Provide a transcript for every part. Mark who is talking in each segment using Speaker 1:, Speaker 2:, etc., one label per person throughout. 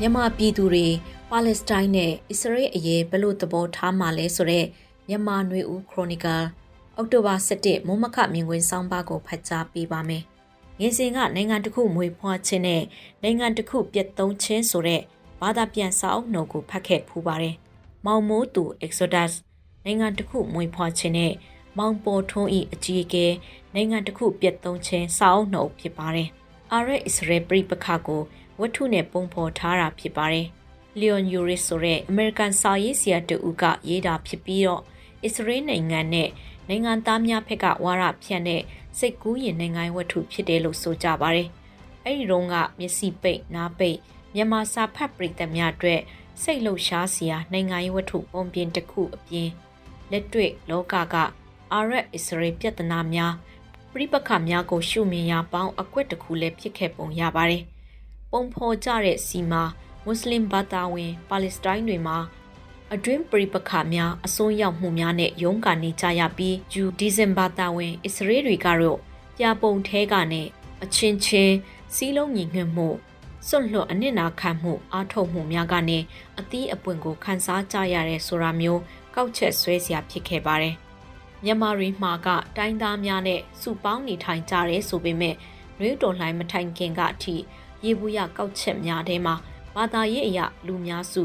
Speaker 1: မြန်မာပြည်သူတွေပါလက်စတိုင်းနဲ့အစ္စရေးအရေးဘယ်လိုသဘောထားမှလဲဆိုတော့မြန်မာနွေဦးခရိုနီကယ်အောက်တိုဘာ17မိုးမခမြင်ကွင်းဆောင်းပါးကိုဖတ်ကြားပေးပါမယ်။ငင်းစင်ကနိုင်ငံတစ်ခုမွေဖွားခြင်းနဲ့နိုင်ငံတစ်ခုပြတ်သုံးခြင်းဆိုတဲ့ဘာသာပြန်စာအုပ်နှုတ်ကိုဖတ်ခဲ့ဖူးပါတယ်။မောင်မိုးသူ Exodus နိုင်ငံတစ်ခုမွေဖွားခြင်းနဲ့မောင်ပေါ်ထွန်းဤအကြီးအကဲနိုင်ငံတစ်ခုပြတ်သုံးခြင်းစာအုပ်နှုတ်ဖြစ်ပါတယ်။ အာရက်အစ္စရေးပြည်ပခါကိုဝတ္ထုနဲ့ပုံဖော်ထားတာဖြစ်ပါတယ်။ Leon Uris ဆိုတဲ့အမေရိကန်စာရေးဆရာတူကရေးတာဖြစ်ပြီးတော့အစ္စရေးနိုင်ငံနဲ့နိုင်ငံသားများဖက်ကဝါရဖြန့်တဲ့စိတ်ကူးရင်နိုင်ငံဝတ္ထုဖြစ်တယ်လို့ဆိုကြပါတယ်။အဲ့ဒီတော့ကမျက်စိပိတ်နားပိတ်မြန်မာစာဖတ်ပရိသတ်များအတွက်စိတ်လှုပ်ရှားစရာနိုင်ငံရေးဝတ္ထုပုံပြင်တစ်ခုအပြင်လက်တွေ့လောကကအာရပ်အစ္စရေးပြဿနာများ ပြိပခများကိုရှုမြင်ရပေါင်းအကွက်တစ်ခုလည်းဖြစ်ခဲ့ပုံရပါတယ်။ပုံဖော်ကြတဲ့စီမှာမွတ်စလင်ဘာသာဝင်ပါလက်စတိုင်းတွေမှာအတွင်းပြိပခများအစိုးရောက်မှုများနဲ့ရုန်းကန်နေကြရပြီးဂျူဒီဇင်ဘာသာဝင်အစ္စရေးတွေကတော့ပြပုံထဲကနေအချင်းချင်းစီးလုံးညီညွတ်မှုစွန့်လွတ်အနစ်နာခံမှုအားထုတ်မှုများကနေအသီးအပွင့်ကိုခန်းစားကြရတဲ့ဆိုတာမျိုးကောက်ချက်ဆွဲစရာဖြစ်ခဲ့ပါတယ်။ မြန်မာရီမှာကတိုင်းသားများနဲ့စုပေါင်းနေထိုင်ကြရဲဆိုပေမဲ့ရွေးတော်လှိုင်းမထိုင်ခင်ကအထိရေဘူးရကောက်ချက်များထဲမှာဘာသာရေးအရာလူများစု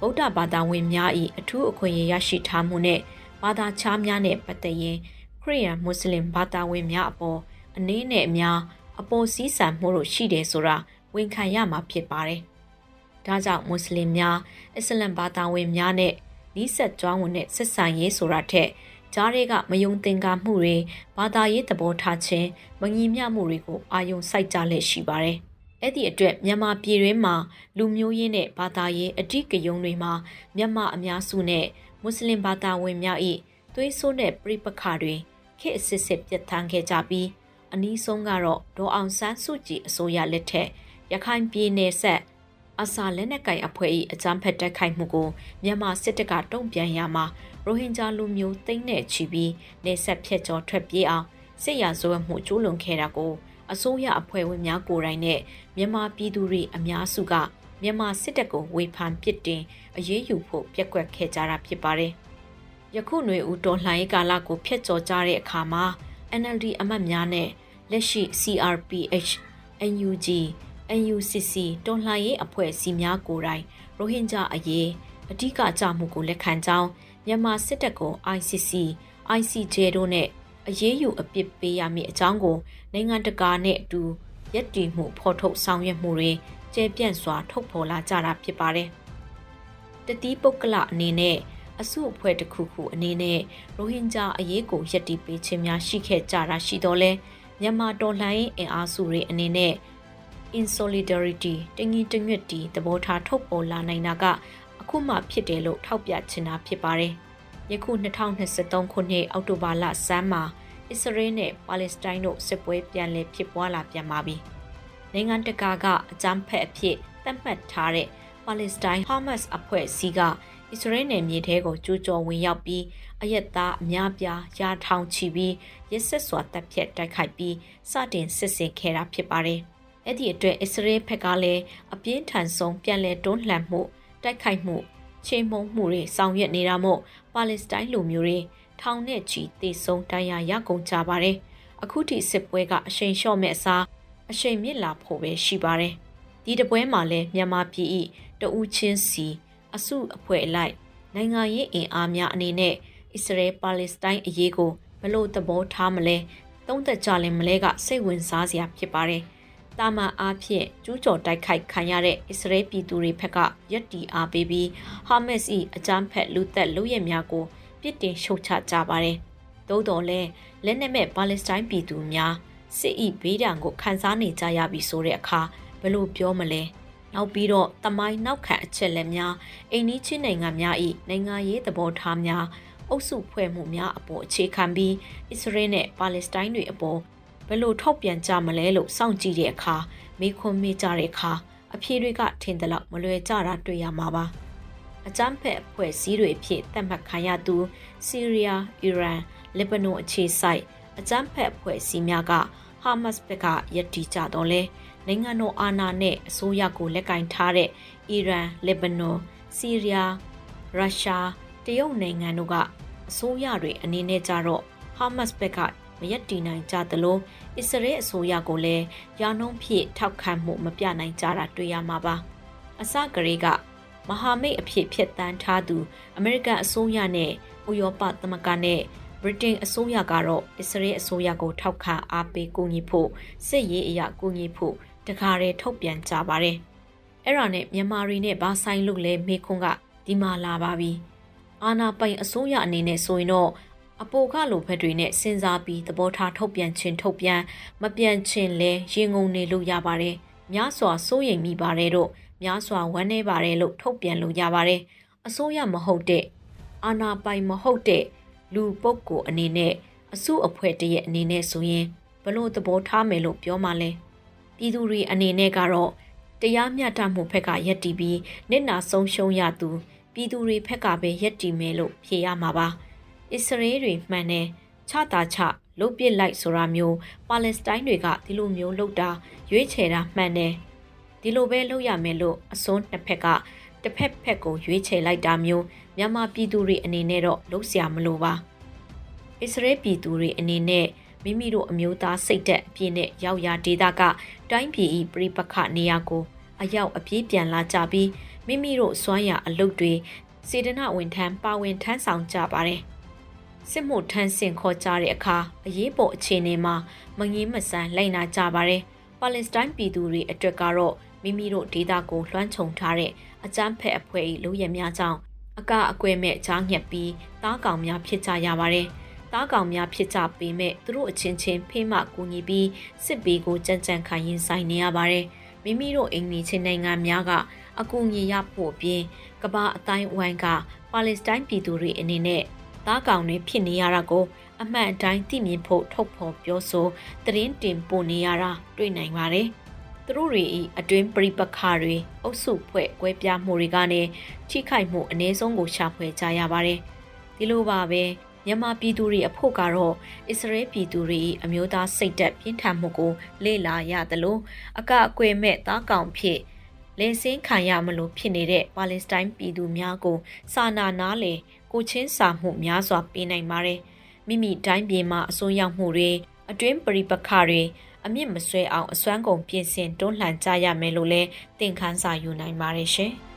Speaker 1: ဗုဒ္ဓဘာသာဝင်များ၏အထူးအခွင့်အရေးရရှိထားမှုနဲ့ဘာသာခြားများနဲ့ပတ်သက်ရင်ခရစ်ယာန်မွတ်စလင်ဘာသာဝင်များအပေါ်အနည်းနဲ့အများအပေါ်စည်းဆံမှုတို့ရှိတယ်ဆိုတာဝန်ခံရမှာဖြစ်ပါတယ်။ဒါကြောင့်မွတ်စလင်များအစ္စလမ်ဘာသာဝင်များနဲ့နီးစပ်ကြွားဝင်တဲ့ဆက်ဆံရေးဆိုတာထက် ကြားတွေကမယုံသင်္ကာမှုတွေဘာသာရေးသဘောထားခြင်းမငြိမျှမှုတွေကိုအာယုံစိုက်ကြလက်ရှိပါတယ်။အဲ့ဒီအတွက်မြန်မာပြည်တွင်းမှာလူမျိုးရေးနဲ့ဘာသာရေးအဓိကယုံတွေမှာမြန်မာအများစုနဲ့မွတ်စလင်ဘာသာဝင်များ၏သွေးဆိုးတဲ့ပြိပခါတွေခေတ်အစစ်စစ်ပြတ်ထန်းခဲ့ကြပြီးအနည်းဆုံးကတော့ဒေါ်အောင်ဆန်းစုကြည်အစိုးရလက်ထက်ရခိုင်ပြည်နယ်ဆက် အစာလက်နက်ကိုင်အဖွဲ့၏အကြမ်းဖက်တိုက်ခိုက်မှုကိုမြန်မာစစ်တပ်ကတုံ့ပြန်ရမှာရိုဟင်ဂျာလူမျိုးသိန်းနဲ့ချီပြီးနေဆက်ဖြတ်ကျော်ထွက်ပြေးအောင်စစ်ရာဇဝတ်မှုကျူးလွန်ခဲ့တာကိုအစိုးရအဖွဲ့ဝင်များကိုယ်တိုင်နဲ့မြန်မာပြည်သူတွေအများစုကမြန်မာစစ်တပ်ကိုဝေဖန်ပစ်တင်အရေးယူဖို့ပြက်ကွက်ခဲ့ကြတာဖြစ်ပါတယ်။ယခုຫນွေဦးတော်လှန်ရေးကာလကိုဖျက်ကျော်ကြတဲ့အခါမှာ NLD အမတ်များနဲ့လက်ရှိ CRPH NUG NUCC တော်လှန်ရေးအဖွဲ့အစည်းများကိုယ်တိုင်ရိုဟင်ဂျာအရေးအဓိကကြမှုကိုလက်ခံကြောင်းမြန်မာစစ်တပ်ကို ICC ICJ တို့နဲ့အရေးယူအပြစ်ပေးရမည့်အကြောင်းကိုနိုင်ငံတကာနဲ့အတူရက်တည်မှုဖော်ထုတ်ဆောင်ရွက်မှုတွေကျယ်ပြန့်စွာ ထုတ်ဖော်လာကြတာဖြစ်ပါတယ်။တတိပုဂ္ဂလအနေနဲ့အစုအဖွဲ့တစ်ခုခုအနေနဲ့ရိုဟင်ဂျာအရေးကိုယက်တီပေးခြင်းများရှိခဲ့ကြတာရှိတော့လဲမြန်မာတော်လှန်ရေးအင်အားစုတွေအနေနဲ့ in solidarity တငီတငွတ်တီသဘောထားထုတ်ပေါ်လာနိုင်တာကအခုမှဖြစ်တယ်လို့ထောက်ပြချင်တာဖြစ်ပါတယ်။ယခု2023ခုနှစ်အောက်တိုဘာလဆန်းမှာအစ္စရေးနဲ့ပါလက်စတိုင်းတို့စစ်ပွဲပြန်လည်ဖြစ်ပွားလာပြန်ပါပြီ။နိုင်ငံတကာကအကြမ်းဖက်အဖြစ်သတ်မှတ်ထားတဲ့ပါလက်စတိုင်းဟာမတ်စ်အဖွဲ့အစည်းကအစ္စရေးနယ်မြေထဲကိုကျူးကျော်ဝင်ရောက်ပြီးအယက်သားအများပြားရာထောင်ချီပြီးရစ်ဆက်စွာတပ်ဖြတ်တိုက်ခိုက်ပြီးစတင်စစ်ဆင်ခဲ့တာဖြစ်ပါတယ်။ အဲ့ဒီအတွက်အစ္စရေးဘက်ကလည်းအပြင်းထန်ဆုံးပြန်လည်တွန်းလှန်မှုတိုက်ခိုက်မှုချိန်မုံမှုတွေဆောင်ရွက်နေတာမို့ပါလက်စတိုင်းလူမျိုးတွေထောင်နဲ့ချီတေဆုံးတရားရကုန်ကြပါတယ်။အခုထိစစ်ပွဲကအရှိန်လျှော့မဲ့အစားအရှိန်မြင့်လာဖို့ပဲရှိပါတယ်။ဒီတပွဲမှာလည်းမြန်မာပြည်၏တဦးချင်းစီအစုအဖွဲ့အလိုက်နိုင်ငံရေးအင်အားများအနေနဲ့အစ္စရေးပါလက်စတိုင်းအရေးကိုဘလို့သဘောထားမလဲသုံးသက်ကြလင်မလဲကစိတ်ဝင်စားစရာဖြစ်ပါတယ်။ တာမန်အားဖြင့်ကျူးကျော်တိုက်ခိုက်ခံရတဲ့အစ္စရေးပြည်သူတွေဘက်ကယက်တီအားပေးပြီးဟာမတ်စ်၏အကြမ်းဖက်လူသက်လူရဲများကိုပြစ်တင်ရှုတ်ချကြပါတယ်။သို့တော်လည်းလက်နက်မဲ့ပါလက်စတိုင်းပြည်သူများစစ်၏ဘေးဒဏ်ကိုခံစားနေကြရပြီဆိုတဲ့အခါဘယ်လိုပြောမလဲ။နောက်ပြီးတော့တမိုင်းနောက်ခံအချက်လက်များအိန္ဒိချင်းနိုင်ငံများ၏နိုင်ငံရေးသဘောထားများအုပ်စုဖွဲ့မှုများအပေါ်အခြေခံပြီးအစ္စရေးနဲ့ပါလက်စတိုင်းတွေအပေါ် ဘယ်လိုထောက်ပြန်ကြမလဲလို့စောင့်ကြည့်တဲ့အခါမေခွန်းမေးကြတဲ့အခါအဖြေတွေကထင်သလောက်မလွယ်ကြတာတွေ့ရမှာပါအကြမ်းဖက်အဖွဲ့အစည်းတွေအဖြစ်သတ်မှတ်ခံရသူဆီးရီးယားအီရန်လက်ဘနွန်အခြေစိုက်အကြမ်းဖက်အဖွဲ့အစည်းများကဟာမတ်စ်ဘက်ကယက်တီကြတော့လဲနိုင်ငံတော်အာဏာနဲ့အစိုးရကိုလက်ကင်ထားတဲ့အီရန်၊လက်ဘနွန်၊ဆီးရီးယား၊ရုရှား၊တရုတ်နိုင်ငံတို့ကအစိုးရတွေအနေနဲ့ကြတော့ဟာမတ်စ်ဘက်က မရက်တီနိုင်ကြသလိုအစ္စရေးအစိုးရကိုလည်းရာနှုန်းဖြည့်ထောက်ခံမှုမပြနိုင်ကြတာတွေ့ရမှာပါအစကလေးကမဟာမိတ်အဖြစ်ဖြစ်တမ်းထားသူအမေရိကန်အစိုးရနဲ့ဥရောပသမဂ္ဂနဲ့ဗြိတိန်အစိုးရကတော့အစ္စရေးအစိုးရကိုထောက်ခံအားပေးကူညီဖို့စစ်ရေးအရာကူညီဖို့တခါတည်းထုတ်ပြန်ကြပါတယ်။အဲ့ဒါနဲ့မြန်မာတွေနဲ့ဘာဆိုင်လို့လဲမေခွန်းကဒီမှာလာပါပြီ။အာနာပိုင်အစိုးရအနေနဲ့ဆိုရင်တော့ အပိုကလိုဘက်တွေနဲ့စဉ်းစားပြီးသဘောထားထုတ်ပြန်ခြင်းထုတ်ပြန်မပြန်ခြင်းလဲရင်ငုံနေလို့ရပါတယ်။များစွာစိုးရိမ်မိပါတယ်တော့များစွာဝမ်းနည်းပါတယ်လို့ထုတ်ပြန်လို့ရပါတယ်။အစိုးရမဟုတ်တဲ့အာနာပိုင်မဟုတ်တဲ့လူပုဂ္ဂိုလ်အနေနဲ့အစုအဖွဲ့တရဲ့အနေနဲ့ဆိုရင်ဘလို့သဘောထားမယ်လို့ပြောမှလဲပြည်သူတွေအနေနဲ့ကတော့တရားမျှတမှုဖက်ကရက်တီပြီးနစ်နာဆုံးရှုံးရသူပြည်သူတွေဖက်ကပဲရက်တီမယ်လို့ဖြေရမှာပါ အစ္စရေးတွေမှန်တယ်ချတာချလုတ်ပစ်လိုက်ဆိုတာမျိုးပါလက်စတိုင်းတွေကဒီလိုမျိုးလုတ်တာရွေးချယ်တာမှန်တယ်ဒီလိုပဲလုပ်ရမယ်လို့အစွန်းတစ်ဖက်ကတစ်ဖက်ဖက်ကိုရွေးချယ်လိုက်တာမျိုးမြန်မာပြည်သူတွေအနေနဲ့တော့လုပ်စရာမလိုပါအစ္စရေးပြည်သူတွေအနေနဲ့မိမိတို့အမျိုးသားစိတ်သက်အပြည့်နဲ့ရောက်ရာဒေသကတိုင်းပြည်ဤပြိပခနေရာကို အရောက်အပြေးပြန်လာကြပြီးမိမိတို့စွမ်းရအလုပ်တွေစေတနာဝန်ထမ်းပါဝင်ထမ်းဆောင်ကြပါတယ်။ စစ်မှုထမ်းဆင်ခေါ်ကြတဲ့အခါအရေးပေါ်အခြေအနေမှာမငင်းမဆန်လိုက်နာကြပါတယ်ပါလက်စတိုင်းပြည်သူတွေအတွက်ကတော့မိမိတို့ဒေသကိုလွှမ်းခြုံထားတဲ့အကြမ်းဖက်အဖွဲ့၏လူရဲများကြောင့်အကအကွဲမဲ့ကြားညက်ပြီးတားကောင်များဖြစ်ကြရပါတယ်။တားကောင်များဖြစ်ကြပေမဲ့သူတို့အချင်းချင်းဖေးမကူညီပြီးစစ်ဘေးကိုကြံ့ကြံ့ခိုင်ရင်ဆိုင်နေရပါတယ်။မိမိတို့အိမ်နီချင်းနိုင်ငံများကအကူအညီရဖို့အပြင်ကမ္ဘာအတိုင်းအဝိုင်းကပါလက်စတိုင်းပြည်သူတွေအနေနဲ့ တားကောင်တွေဖြစ်နေရတာကို အမှန်အတိုင်းသိမြင်ဖို့ထုတ်ဖော်ပြောဆိုသတင်းတင်ပို့နေရတာတွေ့နိုင်ပါတယ်။သူတို့တွေဤအတွင်းပြိပခါတွေအုပ်စုဖွဲ့ကွဲပြားမှုတွေကနေထိခိုက်မှုအ ਨੇ ဆုံးကိုရှာဖွေကြရပါတယ်။ဒီလိုပါပဲမြန်မာပြည်သူတွေအဖို့ကတော့အစ္စရေးပြည်သူတွေအမျိုးသားစိတ်သက်ပြင်းထန်မှုကိုလေ့လာရသလိုအကအကွယ်မဲ့သားကောင်ဖြစ်လေဆင်းခံရမလို့ဖြစ်နေတဲ့ပါလက်စတိုင်းပြည်သူများကိုစာနာနားလေ ကိုချင်းစာမှုများစွာပေးနိုင်ပါတယ်။မိမိတိုင်းပြည်မှာအစိုးရမှုတွေအတွင်းပရိပခတွေအမြင့်မဆွဲအောင်အစွမ်းကုန်ပြင်ဆင်တွန်းလှန်ကြရမယ်လို့လည်းသင်ခန်းစာယူနိုင်ပါတယ်ရှင်။